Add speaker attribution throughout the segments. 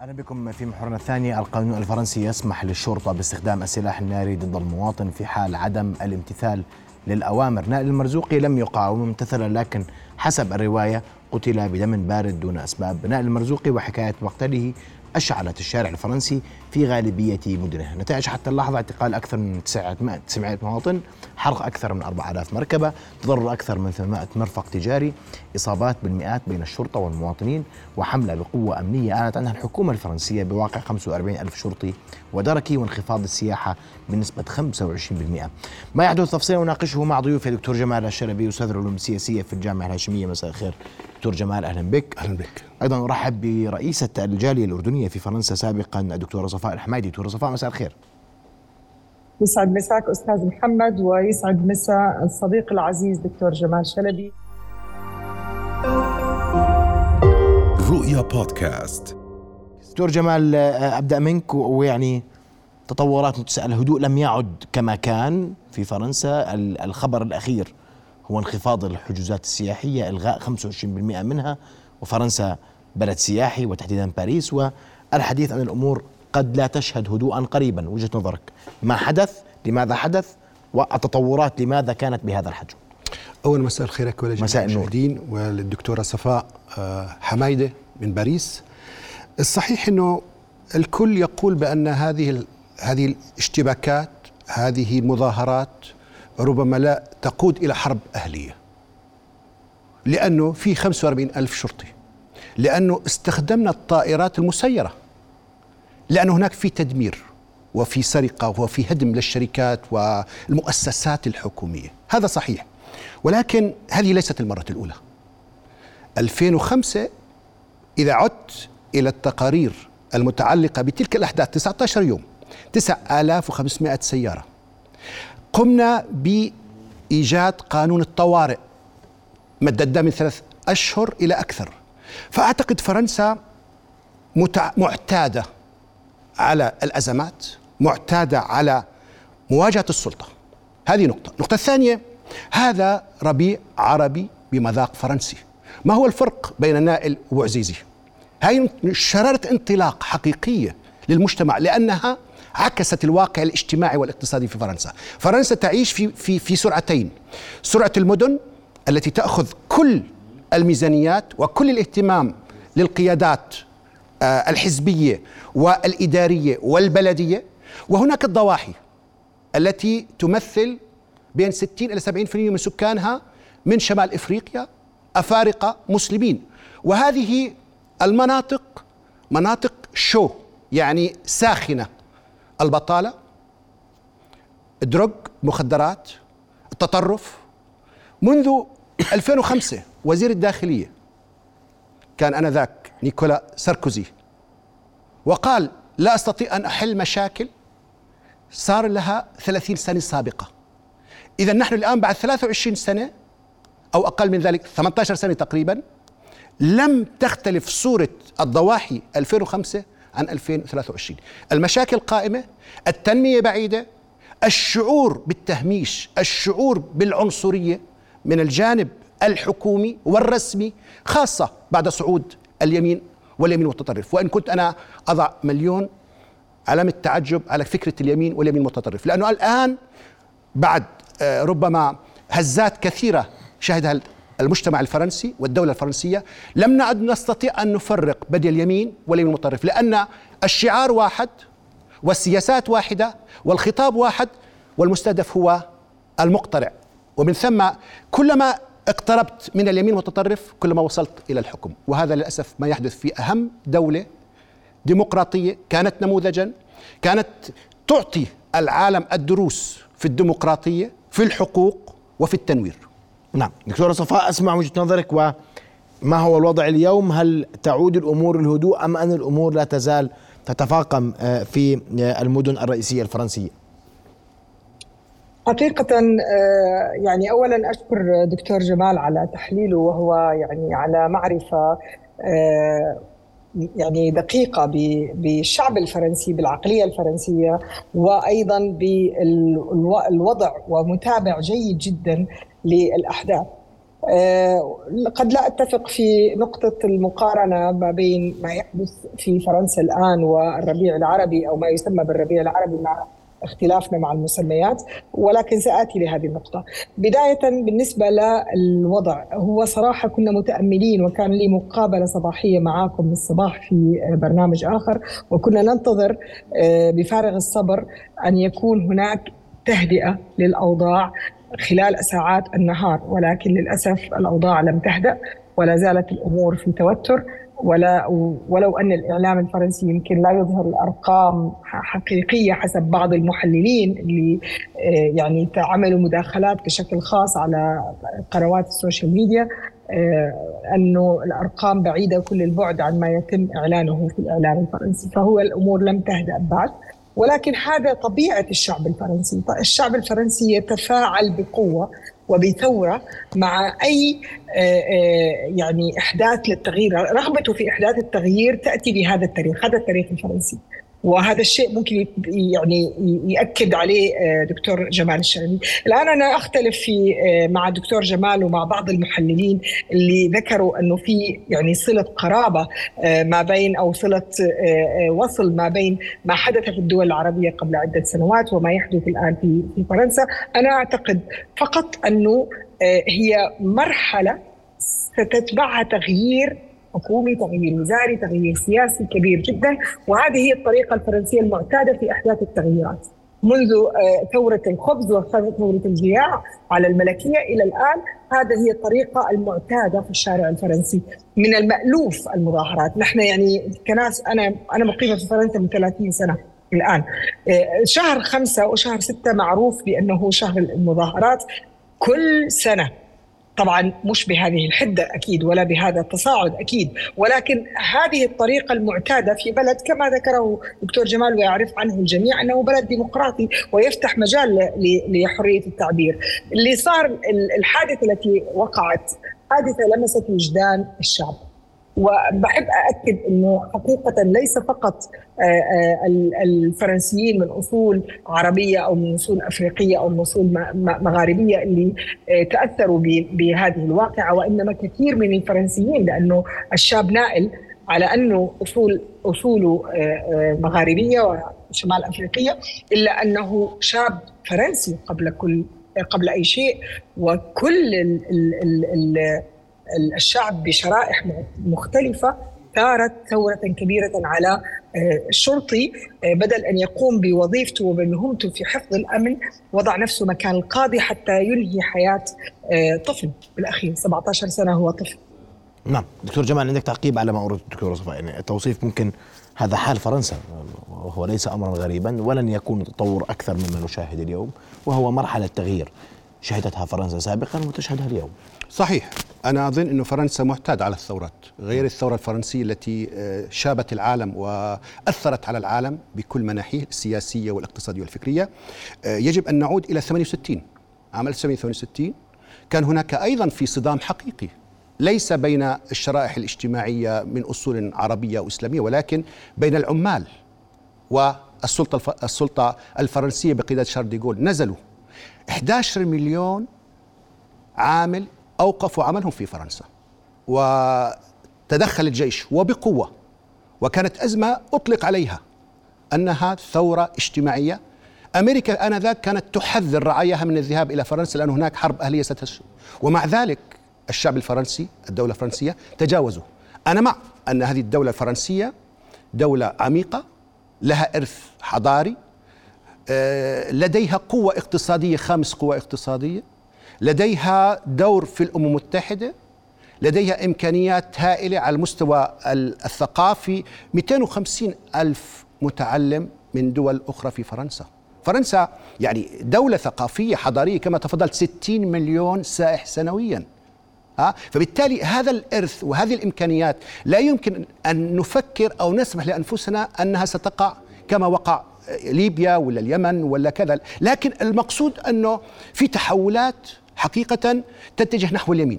Speaker 1: أهلا بكم في محورنا الثاني. القانون الفرنسي يسمح للشرطة باستخدام السلاح الناري ضد المواطن في حال عدم الامتثال للأوامر. نائل المرزوقي لم يقاوم امتثل لكن حسب الرواية قتل بدم بارد دون أسباب. نائل المرزوقي وحكاية مقتله أشعلت الشارع الفرنسي في غالبية مدنه. نتائج حتى اللحظة اعتقال أكثر من 900 مواطن حرق أكثر من 4000 مركبة تضرر أكثر من 800 مرفق تجاري إصابات بالمئات بين الشرطة والمواطنين وحملة بقوة أمنية أعلنت عنها الحكومة الفرنسية بواقع 45 ألف شرطي ودركي وانخفاض السياحة بنسبة 25% ما يحدث تفصيلا وناقشه مع ضيوفي دكتور جمال الشلبي أستاذ العلوم السياسية في الجامعة الهاشمية. مساء الخير دكتور جمال أهلا بك.
Speaker 2: أهلا بك.
Speaker 1: أيضا أرحب برئيسة الجالية الأردنية في فرنسا سابقا الدكتورة صفاء الحمايدي دكتورة صفاء مساء الخير.
Speaker 3: يسعد مساك أستاذ محمد ويسعد مساء الصديق العزيز دكتور جمال شلبي.
Speaker 2: رؤيا بودكاست.
Speaker 1: دكتور جمال أبدأ منك ويعني تطورات الهدوء لم يعد كما كان في فرنسا. الخبر الأخير هو انخفاض الحجوزات السياحية إلغاء 25% منها وفرنسا بلد سياحي وتحديدا باريس والحديث عن الأمور قد لا تشهد هدوءا قريبا وجهة نظرك. ما حدث؟ لماذا حدث؟ والتطورات لماذا كانت بهذا الحجم؟
Speaker 2: أول مساء الخير لك
Speaker 1: مساء
Speaker 2: المشاهدين وللدكتوره صفاء حمايدة من باريس. الصحيح إنه الكل يقول بأن هذه هذه الاشتباكات هذه المظاهرات ربما لا تقود إلى حرب أهلية لأنه في 45 ألف شرطي. لأنه استخدمنا الطائرات المسيرة. لأن هناك في تدمير وفي سرقة وفي هدم للشركات والمؤسسات الحكومية. هذا صحيح. ولكن هذه ليست المرة الأولى. 2005 إذا عدت إلى التقارير المتعلقة بتلك الأحداث 19 يوم 9500 سيارة. قمنا بإيجاد قانون الطوارئ مددناه من ثلاث أشهر إلى أكثر. فأعتقد فرنسا معتادة على الأزمات معتادة على مواجهة السلطة. هذه نقطة. النقطه الثانية هذا ربيع عربي بمذاق فرنسي. ما هو الفرق بين نائل وعزيزي؟ هذه شرارة انطلاق حقيقية للمجتمع لأنها عكست الواقع الاجتماعي والاقتصادي في فرنسا. فرنسا تعيش في في في سرعتين. سرعة المدن التي تأخذ كل الميزانيات وكل الاهتمام للقيادات آه، الحزبية والإدارية والبلدية. وهناك الضواحي التي تمثل بين 60 إلى 70% من سكانها من شمال إفريقيا أفارقة مسلمين. وهذه المناطق مناطق شو يعني ساخنة. البطالة الدرج مخدرات التطرف. منذ 2005 وزير الداخلية كان آنذاك نيكولا ساركوزي وقال لا أستطيع أن أحل مشاكل صار لها 30 سنة سابقة. إذا نحن الآن بعد 23 سنة أو أقل من ذلك 18 سنة تقريبا لم تختلف صورة الضواحي 2005 عن 2023 المشاكل قائمة التنمية بعيدة الشعور بالتهميش الشعور بالعنصرية من الجانب الحكومي والرسمي خاصة بعد صعود اليمين واليمين المتطرف وإن كنت أنا أضع مليون علامة تعجب على فكرة اليمين واليمين المتطرف لأنه الآن بعد آه، ربما هزات كثيرة شهدها المجتمع الفرنسي والدولة الفرنسية لم نعد نستطيع أن نفرق بين اليمين واليمين المتطرف لأن الشعار واحد والسياسات واحدة والخطاب واحد والمستهدف هو المقترع. ومن ثم كلما اقتربت من اليمين المتطرف كلما وصلت إلى الحكم. وهذا للأسف ما يحدث في أهم دولة ديمقراطية كانت نموذجا كانت تعطي العالم الدروس في الديمقراطية في الحقوق وفي التنوير.
Speaker 1: نعم. دكتورة صفاء أسمع وجهة نظرك وما هو الوضع اليوم؟ هل تعود الأمور الهدوء أم أن الأمور لا تزال تتفاقم آه، في آه، المدن الرئيسية الفرنسية؟
Speaker 3: حقيقة آه، يعني أولا أشكر دكتور جمال على تحليله وهو يعني على معرفة آه، يعني دقيقة بالشعب الفرنسي بالعقلية الفرنسية وأيضا بالوضع ومتابع جيد جدا للأحداث. آه، قد لا أتفق في نقطة المقارنة ما بين ما يحدث في فرنسا الآن والربيع العربي أو ما يسمى بالربيع العربي مع اختلافنا مع المسميات ولكن سآتي لهذه النقطة. بداية بالنسبة للوضع هو صراحة كنا متأملين وكان لي مقابلة صباحية معاكم الصباح في برنامج آخر وكنا ننتظر آه، بفارغ الصبر أن يكون هناك تهدئة للأوضاع خلال ساعات النهار ولكن للأسف الأوضاع لم تهدأ ولا زالت الأمور في توتر ولا ولو أن الإعلام الفرنسي يمكن لا يظهر الأرقام حقيقية حسب بعض المحللين اللي آه، يعني عملوا مداخلات بشكل خاص على قنوات ال social media آه، أنه الأرقام بعيدة كل البعد عن ما يتم إعلانه في الإعلام الفرنسي فهو الأمور لم تهدأ بعد. ولكن هذا طبيعة الشعب الفرنسي، الشعب الفرنسي يتفاعل بقوة وبثوره مع أي آه، آه، يعني إحداث للتغيير، رغبته في إحداث التغيير تأتي بهذا التاريخ، هذا التاريخ الفرنسي. وهذا الشيء ممكن يعني يأكد عليه آه، دكتور جمال الشامي الآن أنا أختلف في آه، مع الدكتور جمال ومع بعض المحللين اللي ذكروا أنه في يعني صلة قرابة آه، ما بين أو صلة وصل ما بين ما حدث في الدول العربية قبل عدة سنوات وما يحدث الآن في فرنسا. أنا أعتقد فقط أنه هي مرحلة ستتبعها تغيير حكومي تغيير وزاري تغيير سياسي كبير جدا. وهذه هي الطريقة الفرنسية المعتادة في أحداث التغييرات. منذ آه، ثورة الخبز وثورة الجياع على الملكية إلى الآن هذه هي الطريقة المعتادة في الشارع الفرنسي. من المألوف المظاهرات. نحن يعني كناس أنا أنا مقيمة في فرنسا من 30 سنة الآن. آه، شهر خمسة وشهر ستة معروف بأنه شهر المظاهرات. كل سنة طبعا مش بهذه الحدة أكيد ولا بهذا التصاعد أكيد ولكن هذه الطريقة المعتادة في بلد كما ذكره دكتور جمال ويعرف عنه الجميع أنه بلد ديمقراطي ويفتح مجال لحرية التعبير. اللي صار الحادثة التي وقعت حادثة لمست وجدان الشعب. وبحب أأكد أنه حقيقة ليس فقط آه، آه، الفرنسيين من أصول عربية أو من أصول أفريقية أو من أصول مغاربية اللي آه، تأثروا بهذه الواقعة وإنما كثير من الفرنسيين لأنه الشاب نائل على أنه أصول أصوله مغاربية وشمال أفريقية إلا أنه شاب فرنسي قبل كل قبل أي شيء وكل ال ال ال الشعب بشرائح مختلفة ثارت ثورة كبيرة على آه، الشرطي آه، بدل أن يقوم بوظيفته وبمهمته في حفظ الأمن وضع نفسه مكان القاضي حتى ينهي حياة آه، طفل بالأخير 17 سنة هو طفل.
Speaker 1: نعم. دكتور جمال عندك تعقيب على ما أورد الدكتور صفاء يعني التوصيف ممكن هذا حال فرنسا وهو ليس أمرا غريبا ولن يكون تطور أكثر مما نشاهد اليوم وهو مرحلة تغيير شهدتها فرنسا سابقا وتشهدها اليوم.
Speaker 2: صحيح. أنا أظن أن فرنسا معتاد على الثورات غير الثورة الفرنسية التي آه، شابت العالم وأثرت على العالم بكل مناحيه السياسية والاقتصادية والفكرية. آه، يجب أن نعود إلى 68 عام 1968 كان هناك أيضا في صدام حقيقي ليس بين الشرائح الاجتماعية من أصول عربية وإسلامية ولكن بين العمال والسلطة السلطة الفرنسية بقيادة شارل ديغول نزلوا 11 مليون عامل أوقفوا عملهم في فرنسا وتدخل الجيش وبقوة وكانت أزمة أطلق عليها أنها ثورة اجتماعية. أمريكا آنذاك كانت تحذر رعاياها من الذهاب إلى فرنسا لأن هناك حرب أهلية ستشهد ومع ذلك الشعب الفرنسي الدولة الفرنسية تجاوزوا. أنا مع أن هذه الدولة الفرنسية دولة عميقة لها إرث حضاري آه، لديها قوة اقتصادية خامس قوة اقتصادية. لديها دور في الأمم المتحدة لديها إمكانيات هائلة على المستوى الثقافي. 250 ألف متعلم من دول أخرى في فرنسا. فرنسا يعني دولة ثقافية حضارية كما تفضلت 60 مليون سائح سنويا. ها؟ فبالتالي هذا الإرث وهذه الإمكانيات لا يمكن أن نفكر أو نسمح لأنفسنا أنها ستقع كما وقع ليبيا ولا اليمن ولا كذا. لكن المقصود أنه في تحولات حقيقة تتجه نحو اليمين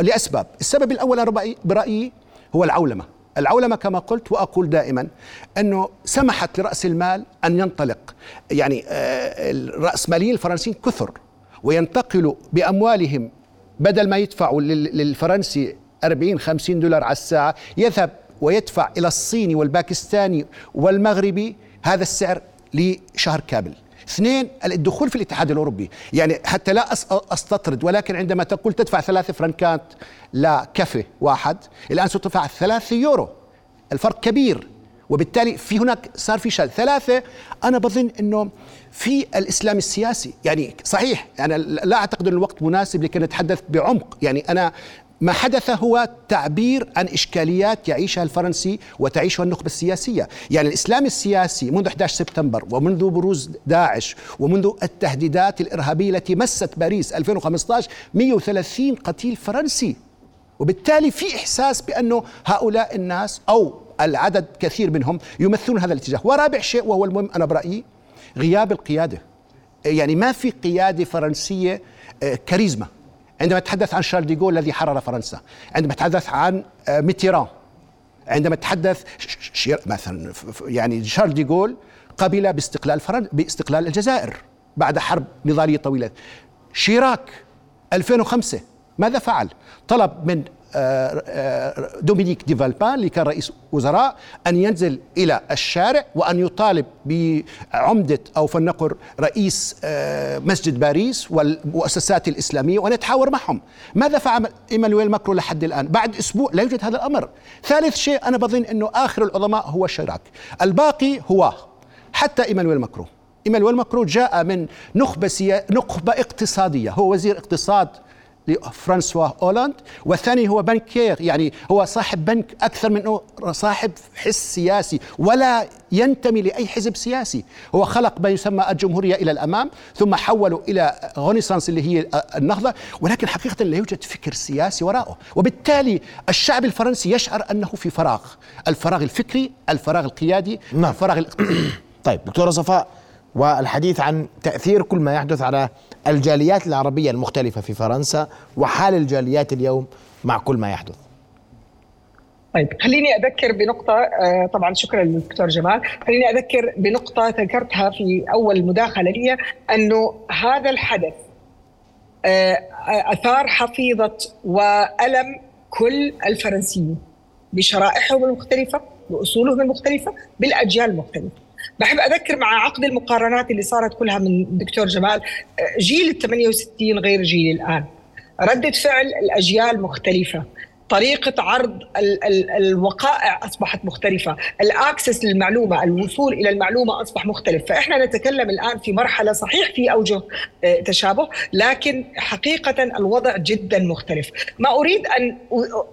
Speaker 2: لأسباب. السبب الأول برأيي هو العولمة. العولمة كما قلت وأقول دائما أنه سمحت لرأس المال أن ينطلق. يعني آه، الرأسماليين الفرنسيين كثر وينتقلوا بأموالهم بدل ما يدفعوا للفرنسي 40 50 دولار على الساعة يذهب ويدفع إلى الصيني والباكستاني والمغربي هذا السعر لشهر كامل. اثنين الدخول في الاتحاد الأوروبي. يعني حتى لا أستطرد ولكن عندما تقول تدفع ثلاثة فرنكات لكافي واحد الآن ستدفع ثلاثة يورو. الفرق كبير. وبالتالي في هناك صار في شلل ثلاثة أنا بظن أنه في الإسلام السياسي يعني صحيح أنا لا أعتقد أن الوقت مناسب لكي نتحدث بعمق. يعني أنا ما حدث هو تعبير عن إشكاليات يعيشها الفرنسي وتعيشها النخبة السياسية. يعني الإسلام السياسي منذ 11 سبتمبر ومنذ بروز داعش ومنذ التهديدات الإرهابية التي مست باريس 2015 130 قتيل فرنسي. وبالتالي في إحساس بأنه هؤلاء الناس أو العدد كثير منهم يمثلون هذا الاتجاه. ورابع شيء وهو المهم أنا برأيي غياب القيادة. يعني ما في قيادة فرنسية آه، كاريزما. عندما تحدث عن شارل ديغول الذي حرر فرنسا عندما تحدث عن آه، ميتيران عندما تحدث مثلا يعني شارل ديغول قبل باستقلال فرن... باستقلال الجزائر بعد حرب نضالية طويلة. شيراك 2005 ماذا فعل؟ طلب من دومينيك دي فالبان اللي كان رئيس وزراء أن ينزل إلى الشارع وأن يطالب بعمدة أو فلنقل رئيس آه، مسجد باريس والمؤسسات الإسلامية وأن يتحاور معهم. ماذا فعل إيمانويل ماكرو لحد الآن؟ بعد أسبوع لا يوجد هذا الأمر. ثالث شيء أنا بظن أنه آخر العظماء هو شيراك. الباقي هو حتى إيمانويل ماكرو إيمانويل ماكرو جاء من نخبة سيا... نخبة اقتصادية. هو وزير اقتصاد لفرانسوا هولاند. والثاني هو بنكير يعني هو صاحب بنك أكثر من صاحب حس سياسي ولا ينتمي لأي حزب سياسي. هو خلق ما يسمى الجمهورية إلى الأمام ثم حولوا إلى غونيسانس اللي هي النهضة. ولكن حقيقة لا يوجد فكر سياسي وراءه. وبالتالي الشعب الفرنسي يشعر أنه في فراغ. الفراغ الفكري الفراغ القيادي نعم. الفراغ الإقتصادي.
Speaker 1: طيب دكتورة صفاء والحديث عن تأثير كل ما يحدث على الجاليات العربية المختلفة في فرنسا وحال الجاليات اليوم مع كل ما يحدث.
Speaker 3: طيب خليني أذكر بنقطة آه، طبعا شكرا للدكتور جمال. خليني أذكر بنقطة ذكرتها في أول مداخلة لي أنه هذا الحدث آه، أثار حفيظة وألم كل الفرنسيين بشرائحهم المختلفة بأصولهم المختلفة بالأجيال المختلفة. بحب أذكر مع عقد المقارنات اللي صارت كلها من الدكتور جمال جيل ال 68 غير جيل الآن. ردة فعل الأجيال مختلفة. طريقة عرض ال ال الوقائع أصبحت مختلفة. الأكسس للمعلومة الوصول إلى المعلومة أصبح مختلف. فإحنا نتكلم الآن في مرحلة صحيح في أوجه آه، تشابه لكن حقيقة الوضع جدا مختلف. ما أريد أن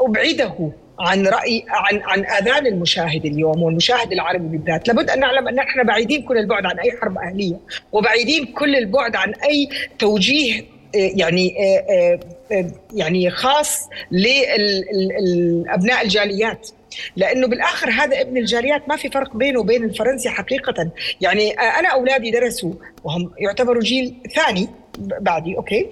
Speaker 3: أبعده عن رأي عن عن آذان المشاهد اليوم والمشاهد العربي بالذات، لابد أن نعلم أن إحنا بعيدين كل البعد عن أي حرب أهلية، وبعيدين كل البعد عن أي توجيه آه، يعني آه، آه، يعني خاص لابناء الجاليات. لأنه بالآخر هذا ابن الجاليات ما في فرق بينه وبين الفرنسي حقيقة. يعني أنا أولادي درسوا وهم يعتبروا جيل ثاني بعدي أوكي؟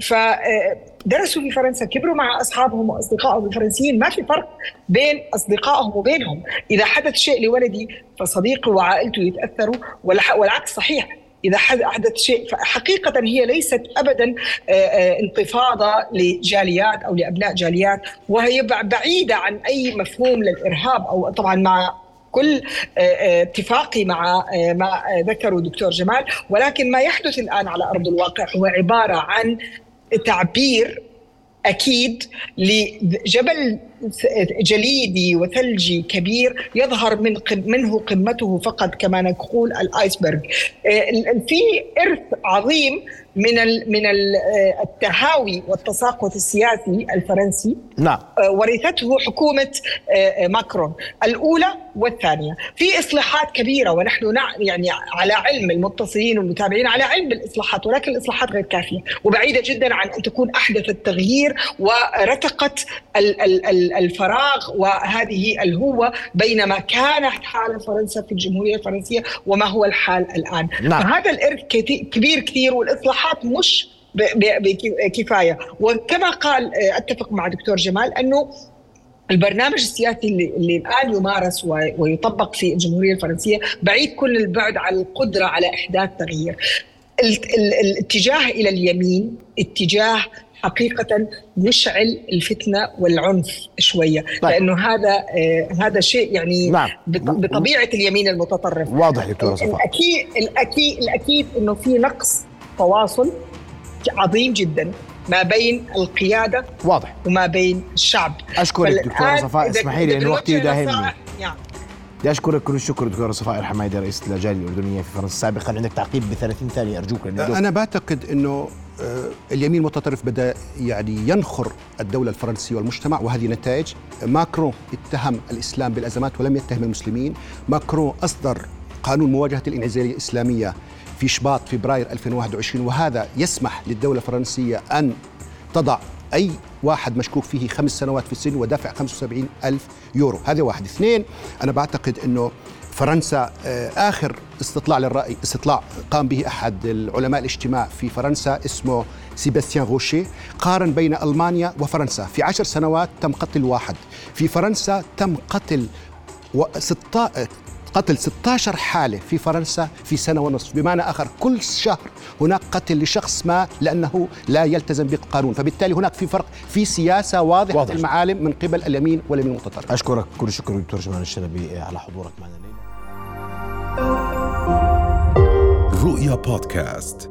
Speaker 3: فدرسوا في فرنسا كبروا مع أصحابهم وأصدقائهم الفرنسيين ما في فرق بين أصدقائهم وبينهم. إذا حدث شيء لولدي فصديقه وعائلته يتأثروا والعكس صحيح. إذا حدث شيء فحقيقة هي ليست ابدا آه، آه، انتفاضة لجاليات أو لأبناء جاليات وهي بعيدة عن أي مفهوم للإرهاب أو طبعا مع كل آه، اتفاقي مع ما ذكره دكتور جمال ولكن ما يحدث الآن على أرض الواقع هو عبارة عن تعبير أكيد لجبل جليدي وثلجي كبير يظهر من منه قمته فقط كما نقول الآيسبرغ. آه، في إرث عظيم من من آه، التهاوي والتساقط السياسي الفرنسي
Speaker 1: نعم.
Speaker 3: آه، ورثته حكومة ماكرون. الأولى والثانية. في إصلاحات كبيرة ونحن يعني على علم المتصلين والمتابعين على علم بالاصلاحات ولكن الإصلاحات غير كافية. وبعيدة جدا عن أن تكون أحدث التغيير ورتقت الفراغ وهذه الهوة بينما كانت حال فرنسا في الجمهورية الفرنسية وما هو الحال الآن. نعم. فهذا الإرث كبير كثير والإصلاحات مش بكفايه وكما قال أتفق مع دكتور جمال أنه البرنامج السياسي اللي, اللي الآن يمارس ويطبق في الجمهورية الفرنسية بعيد كل البعد عن القدرة على إحداث تغيير. الاتجاه إلى اليمين اتجاه حقيقة يشعل الفتنة والعنف شوية. طيب. لأنه هذا آه هذا شيء يعني نعم. بطبيعة اليمين المتطرف.
Speaker 1: واضح دكتوره صفاء
Speaker 3: الاكيد الأكيد الأكيد إنه في نقص تواصل عظيم جدا ما بين القيادة
Speaker 1: واضح.
Speaker 3: وما بين الشعب.
Speaker 1: أشكرك دكتورة صفاء اسمحي لي انه وقتي يداهمني. نعم. بدي أشكرك كل الشكر دكتورة صفاء الحمايدي رئيس اللجان الأردنية في فرنسا سابقا عندك تعقيب ب 30 ثانية أرجوك
Speaker 2: أنا بعتقد إنه آه، اليمين المتطرف بدأ يعني ينخر الدولة الفرنسية والمجتمع وهذه نتائج. ماكرون اتهم الإسلام بالأزمات ولم يتهم المسلمين. ماكرون أصدر قانون مواجهة الانعزاليه الإسلامية في شباط فبراير 2021 وهذا يسمح للدولة الفرنسية أن تضع أي واحد مشكوك فيه خمس سنوات في السجن ودافع 75 ألف يورو. هذا واحد. اثنين أنا بعتقد أنه فرنسا آه، آخر استطلاع للرأي استطلاع قام به أحد العلماء الاجتماع في فرنسا اسمه سيباستيان غوشي قارن بين ألمانيا وفرنسا. في عشر سنوات تم قتل واحد. في فرنسا تم قتل قتل 16 حالة في فرنسا في سنة ونصف. بمعنى آخر كل شهر هناك قتل لشخص ما لأنه لا يلتزم بالقانون. فبالتالي هناك في فرق في سياسة واضحة واضح. المعالم من قبل اليمين واليمين المتطرف.
Speaker 1: أشكرك كل الشكر دكتور جمال الشلبي على حضورك معنا الليلة
Speaker 4: رؤيا بودكاست.